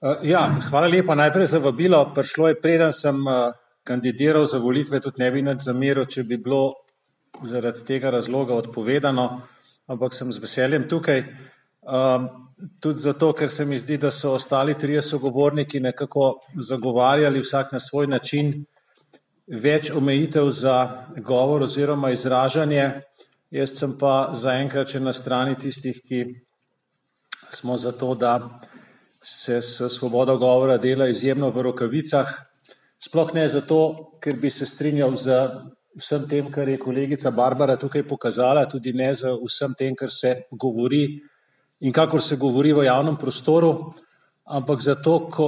Ja, hvala lepa najprej za vabilo. Prišlo je, preden sem kandidiral za volitve, tudi ne bi nič zameril, če bi bilo zaradi tega razloga odpovedano, ampak sem z veseljem tukaj. Tudi zato, ker se mi zdi, da so ostali trije sogovorniki nekako zagovarjali vsak na svoj način več omejitev za govor oziroma izražanje. Jaz sem pa zaenkrat še na strani tistih, ki smo za to, da se s svobodo govora dela izjemno v rokavicah. Sploh ne zato, ker bi se strinjal z vsem tem, kar je kolegica Barbara tukaj pokazala, tudi ne z vsem tem, kar se govori in kakor se govori v javnem prostoru, ampak zato, ko,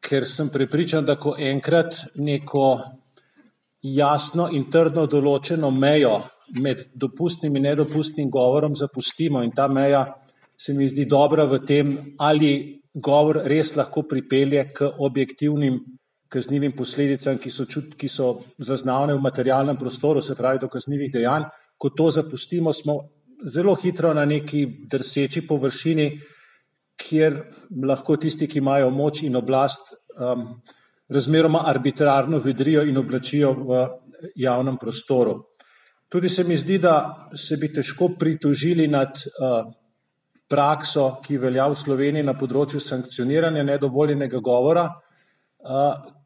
ker sem prepričan, da ko enkrat neko jasno in trdno določeno mejo med dopustnim in nedopustnim govorom zapustimo in ta meja se mi zdi dobra v tem, ali govor res lahko pripelje k objektivnim kaznivim posledicam, ki so, čut, ki so zaznavne v materialnem prostoru, se pravi do kaznivih dejanj. Ko to zapustimo, smo zelo hitro na neki drseči površini, kjer lahko tisti, ki imajo moč in oblast, um, razmeroma arbitrarno vedrijo in oblačijo v javnem prostoru. Tudi se mi zdi, da se bi težko pritožili nad uh, prakso, ki velja v Sloveniji na področju sankcioniranja nedovoljenega govora,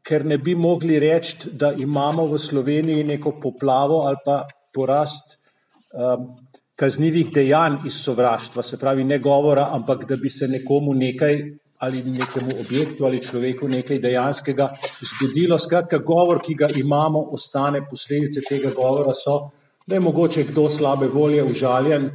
ker ne bi mogli reči, da imamo v Sloveniji neko poplavo ali pa porast kaznivih dejanj iz sovraštva, se pravi ne govora, ampak da bi se nekomu nekaj ali nekemu objektu ali človeku nekaj dejanskega zgodilo. Skratka, govor, ki ga imamo, ostane, posledice tega govora so, da je mogoče kdo slabe volje užaljen.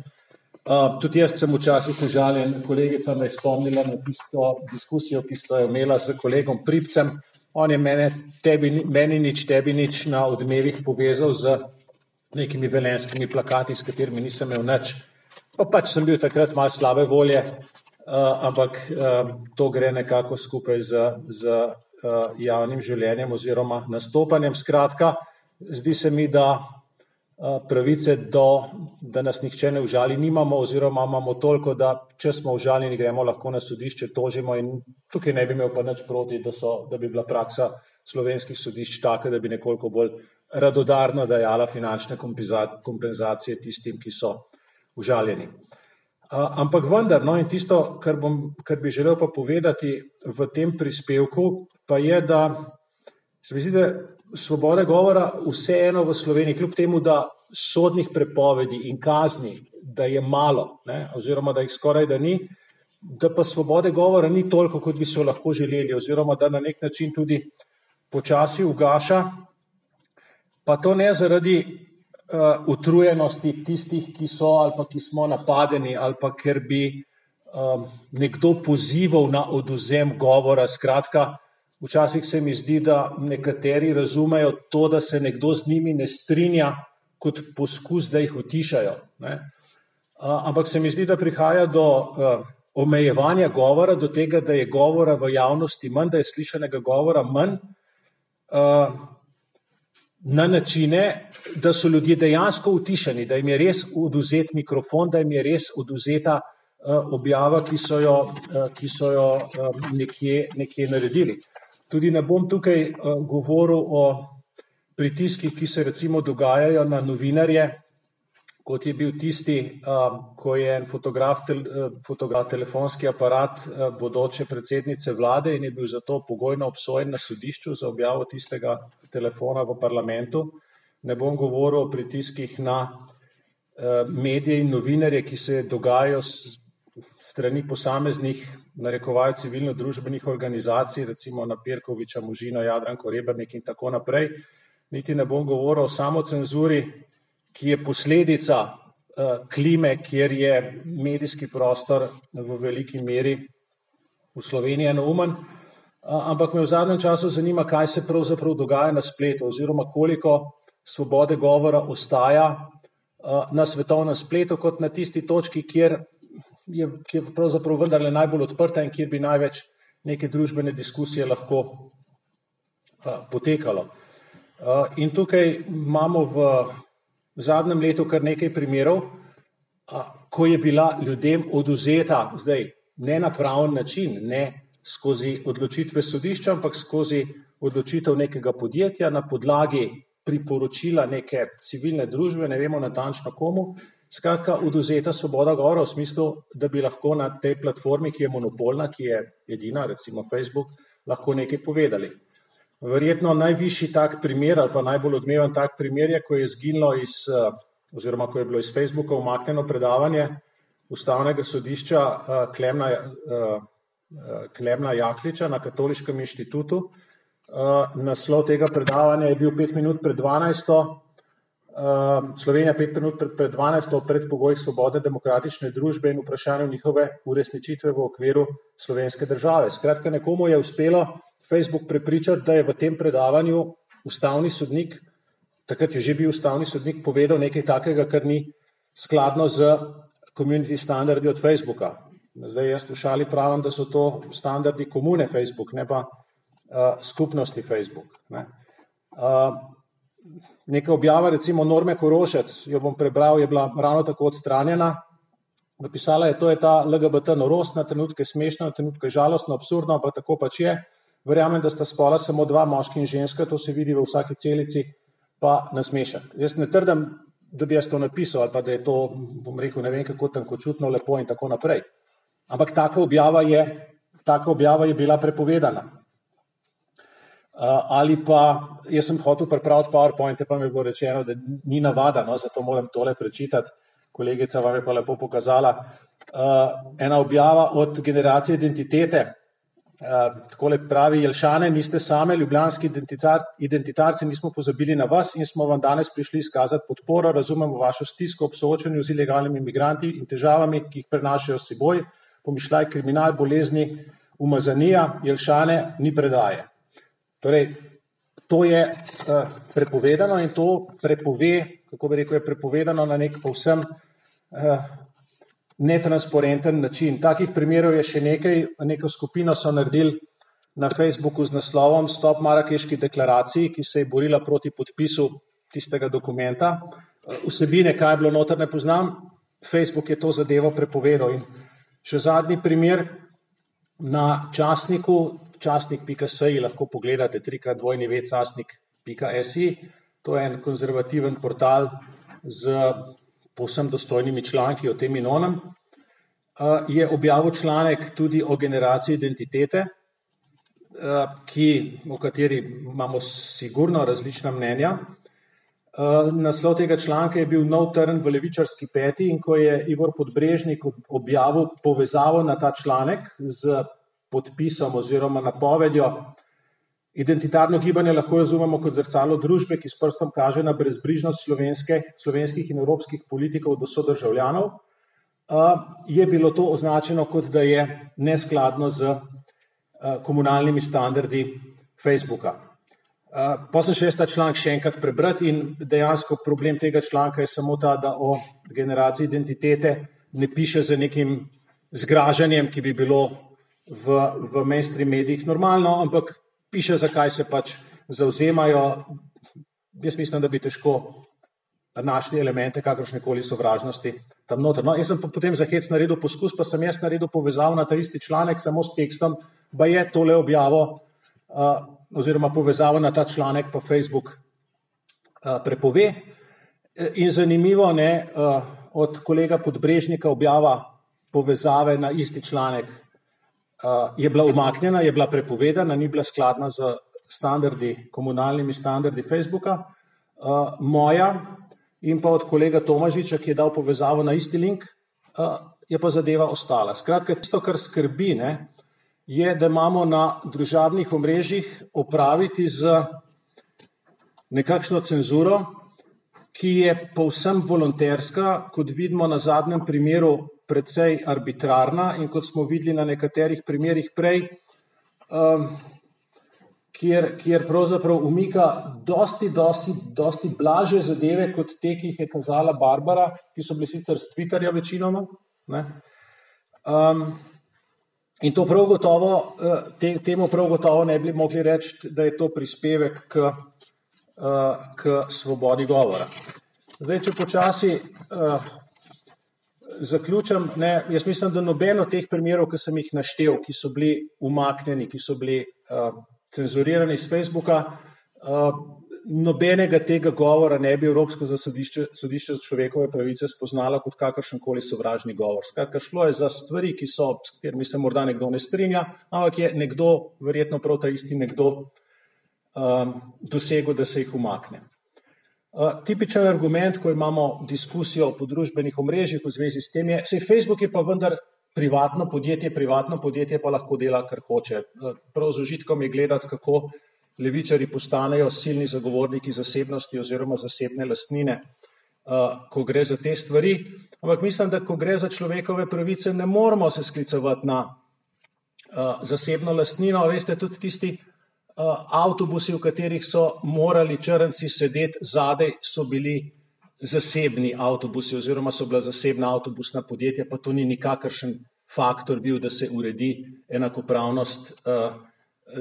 Uh, tudi jaz sem včasih užaljen, kolegica me je spomnila na tisto diskusijo, ki sto jo imela z kolegom Pripcem. On je mene, tebi, meni nič, tebi nič na odmevih povezal z nekimi velenskimi plakati, s katerimi nisem imel nič. Pa pač sem bil takrat malo slabe volje, uh, ampak uh, to gre nekako skupaj z, z uh, javnim življenjem oziroma nastopanjem. Skratka, zdi se mi, da pravice do, da nas nihče ne užali, nimamo oziroma imamo toliko, da če smo užaljeni, gremo lahko na sodišče, tožimo in tukaj ne bi imel pa nič proti, da, so, da bi bila praksa slovenskih sodišč taka, da bi nekoliko bolj radodarno dajala finančne kompenzacije tistim, ki so užaljeni. Ampak vendar, no, in tisto, kar, bom, kar bi želel pa povedati v tem prispevku, pa je, da se mi zdi, da svobode govora vseeno v Sloveniji, kljub temu, da sodnih prepovedi in kazni, da je malo, ne, oziroma da jih skoraj da ni, da pa svobode govora ni toliko, kot bi se lahko želeli, oziroma da na nek način tudi počasi ugaša, pa to ne zaradi uh, utrujenosti tistih, ki so ali pa ki smo napadeni, ali pa ker bi um, nekdo pozival na oduzem govora. Skratka, včasih se mi zdi, da nekateri razumejo to, da se nekdo z njimi ne strinja, kot poskus, da jih utišajo. Uh, ampak se mi zdi, da prihaja do omejevanja govora, do tega, da je govora v javnosti manj, da je slišanega govora manj. Na načine, da so ljudje dejansko utišeni, da jim je res oduzet mikrofon, da jim je res oduzeta objava, ki so jo, ki so jo nekje, nekje naredili. Tudi ne bom tukaj uh, govoril o pritiskih, ki se recimo dogajajo na novinarje, kot je bil tisti, uh, ko je en fotograf, uh, fotograf telefonski aparat bodoče predsednice vlade in je bil zato pogojno obsojen na sodišču za objavo tistega telefona v parlamentu. Ne bom govoril o pritiskih na eh, medije in novinarje, ki se dogajajo strani posameznih, narekovajo civilno-družbenih organizacij, recimo na Pirkoviča, Možino, Jadranko, Rebrnik in tako naprej. Niti ne bom govoril o samocenzuri, ki je posledica eh, klime, kjer je medijski prostor v veliki meri v Sloveniji enoumen ampak me v zadnjem času zanima, kaj se pravzaprav dogaja na spletu, oziroma koliko svobode govora ostaja na svetovnem spletu, kot na tisti točki, kjer je, kjer je pravzaprav vendarle najbolj odprta in kjer bi največ neke družbene diskusije lahko potekalo. In tukaj imamo v zadnjem letu kar nekaj primerov, ko je bila ljudem oduzeta, zdaj ne na praven način, ne skozi odločitve sodišča, ampak skozi odločitev nekega podjetja na podlagi priporočila neke civilne družbe, ne vemo natančno komu. Skratka, oduzeta svoboda govora v smislu, da bi lahko na tej platformi, ki je monopolna, ki je edina, recimo Facebook, lahko nekaj povedali. Verjetno najvišji tak primer ali pa najbolj odmeven tak primer je, ko je zginilo iz, oziroma ko je bilo iz Facebooka umaknjeno predavanje ustavnega sodišča Klemna, Klemna Jakliča na Katoliškem inštitutu, naslov tega predavanja je bil pet minut pred 12. Uh, Slovenija pet minut pred, pred 12. o predpogojih svobode demokratične družbe in vprašanju njihove uresničitve v okviru slovenske države. Skratka, nekomu je uspelo Facebook prepričati, da je v tem predavanju ustavni sodnik, takrat je že bil ustavni sodnik, povedal nekaj takega, kar ni skladno z community standardi od Facebooka. Zdaj jaz v šali pravim, da so to standardi komune Facebook, ne pa uh, skupnosti Facebook. Ne. Uh, neka objava, recimo Norme Korošec, jo bom prebral, je bila ravno tako odstranjena. Napisala je, to je ta LGBT norost, na trenutke smešno, na trenutke žalostno, absurdno, pa tako pač je. Verjamem, da sta spola samo dva, moški in ženska, to se vidi v vsaki celici, pa nasmešek. Jaz ne trdim, da bi jaz to napisal ali pa da je to, bom rekel, ne vem kako tankočutno, lepo in tako naprej. Ampak taka objava je, taka objava je bila prepovedana. Uh, ali pa jaz sem hotel pripraviti PowerPoint, pa mi je bilo rečeno, da ni navada, no, zato moram tole prečitati. Kolegica vam je pa lepo pokazala. Uh, ena objava od generacije identitete. Uh, takole pravi, Jelšane, niste same, ljubljanski identitar, identitarci, nismo pozabili na vas in smo vam danes prišli izkazati podporo. Razumemo vašo stisko ob soočanju z ilegalnimi imigranti in težavami, ki jih prenašajo s seboj. Pomišljaj kriminal, bolezni, umazanija, Jelšane, ni predaje. Torej, to je uh, prepovedano in to prepove, kako bi rekel, je prepovedano na nek povsem uh, netransparenten način. Takih primerov je še nekaj, neko skupino so naredili na Facebooku z naslovom Stop Marakeški deklaraciji, ki se je borila proti podpisu tistega dokumenta. Uh, vsebine, kaj je bilo noter, ne poznam. Facebook je to zadevo prepovedal. In še zadnji primer na časniku časnik.si lahko pogledate trikrat dvojni vecasnik.si. To je en konzervativen portal z povsem dostojnimi članki o tem in onem. Je objavil članek tudi o generaciji identitete, ki, o kateri imamo sigurno različna mnenja. Naslov tega članka je bil Nov trn v levičarski peti in ko je Ivor Podbrežnik objavil povezavo na ta članek z podpisom oziroma napovedjo. Identitarno gibanje lahko razumemo kot zrcalo družbe, ki s prstom kaže na brezbrižnost slovenskih in evropskih politikov do sodržavljanov. Je bilo to označeno kot da je neskladno z komunalnimi standardi Facebooka. Pa sem še ta članek še enkrat prebrati in dejansko problem tega članka je samo ta, da o generaciji identitete ne piše z nekim zgražanjem, ki bi bilo v, v mainstream medijih normalno, ampak piše, zakaj se pač zauzemajo. Jaz mislim, da bi težko našli elemente kakršne koli sovražnosti tam noter. No, jaz sem potem za hec naredil poskus, pa sem jaz naredil povezavo na ta isti članek samo s tekstom, pa je tole objavo uh, oziroma povezavo na ta članek pa Facebook uh, prepove. In zanimivo, ne, uh, od kolega Podbrežnika objava povezave na isti članek je bila umaknjena, je bila prepovedana, ni bila skladna z standardi, komunalnimi standardi Facebooka. Uh, moja in pa od kolega Tomažiča, ki je dal povezavo na isti link, uh, je pa zadeva ostala. Skratka, tisto, kar skrbi, ne, je, da imamo na družabnih omrežjih opraviti z nekakšno cenzuro, ki je povsem volonterska, kot vidimo na zadnjem primeru precej arbitrarna in kot smo videli na nekaterih primerjih prej, um, kjer, kjer pravzaprav umika dosti, dosti, dosti blaže zadeve kot te, ki jih je kazala Barbara, ki so bili sicer s Twitterja večinoma. Um, in to prav gotovo, uh, te, temu prav gotovo ne bi mogli reči, da je to prispevek k, uh, k svobodi govora. Zdaj, če počasi uh, zaključim, ne, jaz mislim, da nobeno teh primerov, ki sem jih naštel, ki so bili umaknjeni, ki so bili uh, cenzurirani iz Facebooka, uh, nobenega tega govora ne bi Evropsko sodišče, sodišče za človekove pravice spoznalo kot kakršen koli sovražni govor. Skratka, šlo je za stvari, ki so, s katerimi se morda nekdo ne strinja, ampak je nekdo, verjetno prav ta isti nekdo, um, dosegel, da se jih umakne. Uh, tipičen argument, ko imamo diskusijo po družbenih omrežjih v zvezi s tem, je, da je Facebook pa vendar privatno podjetje, privatno podjetje pa lahko dela, kar hoče. Uh, prav z užitkom je gledati, kako levičari postanejo silni zagovorniki zasebnosti oziroma zasebne lastnine, uh, ko gre za te stvari. Ampak mislim, da ko gre za človekove pravice, ne moramo se sklicovati na zasebno lastnino. Veste, tudi tisti uh, avtobusi, v katerih so morali črnci sedeti zadaj, so bili zasebni avtobusi oziroma so bila zasebna avtobusna podjetja, pa to ni nikakršen faktor bil, da se uredi enakopravnost. Uh,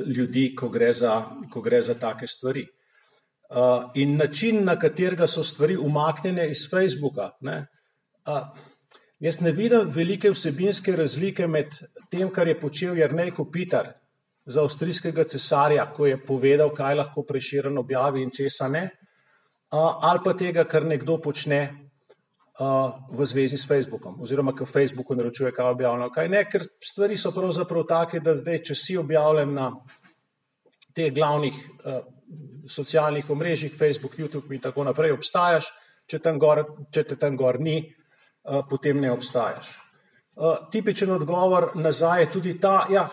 ljudi, ko gre za, ko gre za take stvari. Uh, in način, na katerega so stvari umaknjene iz Facebooka. Ne, jaz ne vidim velike vsebinske razlike med tem, kar je počel Jrnej Kopitar za avstrijskega cesarja, ko je povedal, kaj lahko preširen objavi in česa ne, ali pa tega, kar nekdo počne v zvezi s Facebookom, oziroma ki Facebooku naročuje, kaj objavljeno, kaj ne, ker stvari so pravzaprav take, da zdaj, če si objavljen na teh glavnih socialnih omrežjih, Facebook, YouTube in tako naprej, obstajaš, če, tam gor, če te tam gor ni, potem ne obstajaš. Uh, tipičen odgovor nazaj je tudi ta, da ja,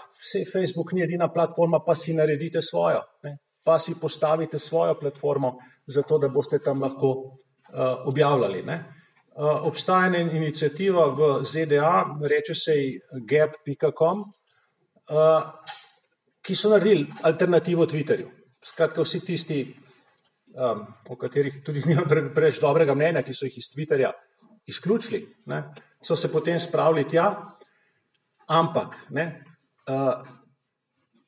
Facebook ni edina platforma, pa si naredite svojo, ne? pa si postavite svojo platformo, zato da boste tam lahko uh, objavljali. Ne? Eh, obstaja ena inicijativa v ZDA, reče se ji gap.com, eh, ki so naredili alternativo Twitterju. Skratka, vsi tisti, um, o katerih tudi nimam preveč dobrega mnenja, ki so jih iz Twitterja izključili, ne, so se potem spravili tja, ampak ne, uh,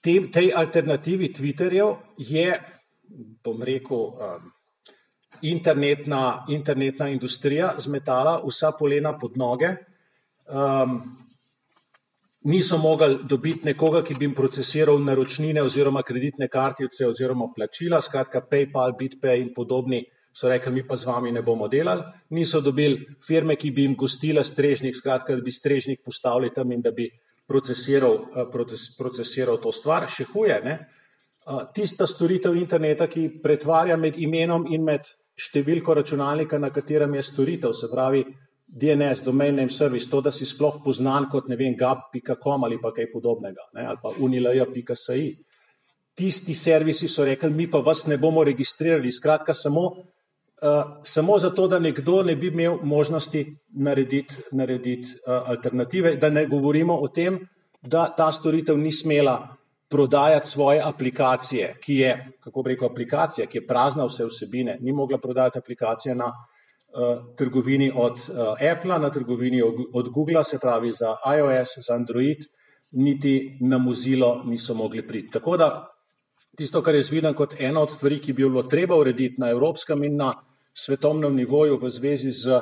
te, tej alternativi Twitterjev je, bom rekel, um, internetna, internetna industrija zmetala vsa polena pod noge. Um, niso mogli dobiti nekoga, ki bi jim procesiral naročnine oziroma kreditne kartice oziroma plačila, skratka PayPal, BitPay in podobni so rekli, mi pa z vami ne bomo delali. Niso dobili firme, ki bi jim gostila strežnik, skratka, da bi strežnik postavili tam in da bi procesiral, uh, proces, procesiral to stvar. Še huje, ne? Uh, tista storitev interneta, ki pretvarja med imenom in med številko računalnika, na katerem je storitev, se pravi DNS, domain name service, to, da si sploh poznan kot ne vem, gap.com ali pa kaj podobnega, ne, ali pa unilaja.si. Tisti servisi so rekli, mi pa vas ne bomo registrirali, skratka samo, uh, samo zato, da nekdo ne bi imel možnosti narediti, narediti uh, alternative, da ne govorimo o tem, da ta storitev ni smela prodajati svoje aplikacije, ki je, kako rekel, aplikacija, ki je prazna vse vsebine, ni mogla prodajati aplikacije na uh, trgovini od uh, Apple, na trgovini od, od Google, se pravi za iOS, za Android, niti na Mozilo niso mogli priti. Tako da tisto, kar je zviden kot ena od stvari, ki bi bilo treba urediti na evropskem in na svetovnem nivoju v zvezi z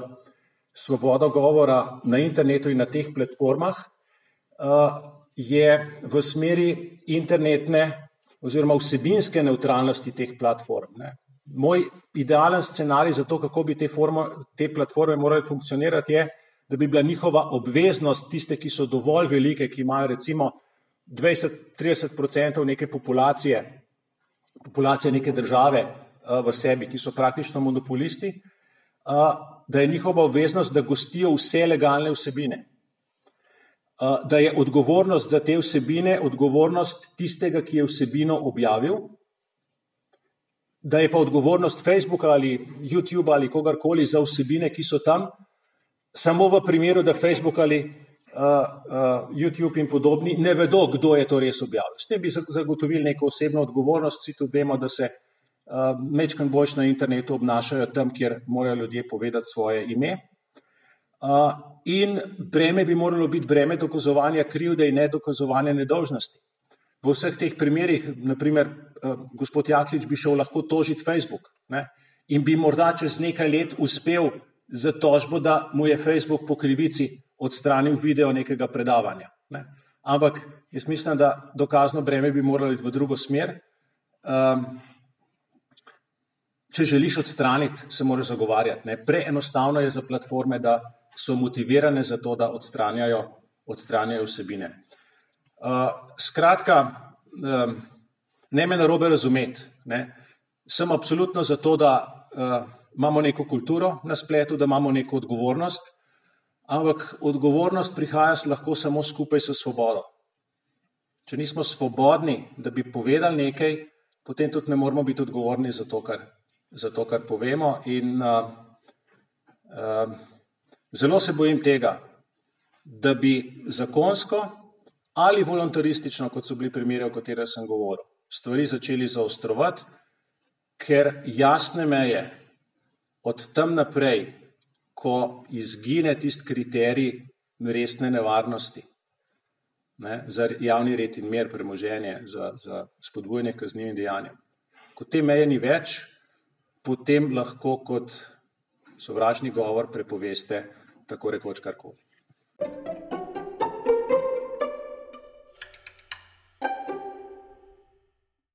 svobodo govora na internetu in na teh platformah, uh, je v smeri internetne oziroma vsebinske neutralnosti teh platform. Ne. Moj idealen scenarij za to, kako bi te, formo, te platforme morali funkcionirati, je, da bi bila njihova obveznost tiste, ki so dovolj velike, ki imajo recimo 20-30 odstotkov neke populacije, populacije neke države v sebi, ki so praktično monopolisti, da je njihova obveznost, da gostijo vse legalne vsebine da je odgovornost za te vsebine odgovornost tistega, ki je vsebino objavil, da je pa odgovornost Facebooka ali YouTube ali kogarkoli za vsebine, ki so tam, samo v primeru, da Facebook ali uh, uh, YouTube in podobni ne vedo, kdo je to res objavil. S tem bi zagotovili neko osebno odgovornost, vsi tudi vemo, da se mečkan boljš na internetu obnašajo tam, kjer morajo ljudje povedati svoje ime. Uh, in breme bi moralo biti breme dokazovanja krivde in ne dokazovanja nedolžnosti. V vseh teh primerih, naprimer, uh, gospod Jaklič bi šel lahko tožiti Facebook ne? in bi morda čez nekaj let uspel za tožbo, da mu je Facebook po krivici odstranil video nekega predavanja. Ne. Ampak jaz mislim, da dokazno breme bi moralo iti v drugo smer. Um, če želiš odstraniti, se moraš zagovarjati. Ne. Preenostavno je za platforme, da so motivirane za to, da odstranjajo, odstranjajo vsebine. Uh, skratka, um, ne me narobe razumeti. Ne. Sem absolutno za to, da uh, imamo neko kulturo na spletu, da imamo neko odgovornost, ampak odgovornost prihaja lahko samo skupaj s svobodo. Če nismo svobodni, da bi povedali nekaj, potem tudi ne moramo biti odgovorni za to, kar, za to, kar povemo. In uh, uh, zelo se bojim tega, da bi zakonsko ali voluntaristično, kot so bili primeri, o katerih sem govoril, stvari začeli zaostrovati, ker jasne meje od tam naprej, ko izgine tisti kriterij resne nevarnosti ne, za javni red in mir, premoženje, za, za spodbujanje kaznjivim dejanjem. Ko te meje ni več, potem lahko kot sovražni govor prepoveste tako rekoč karkoli.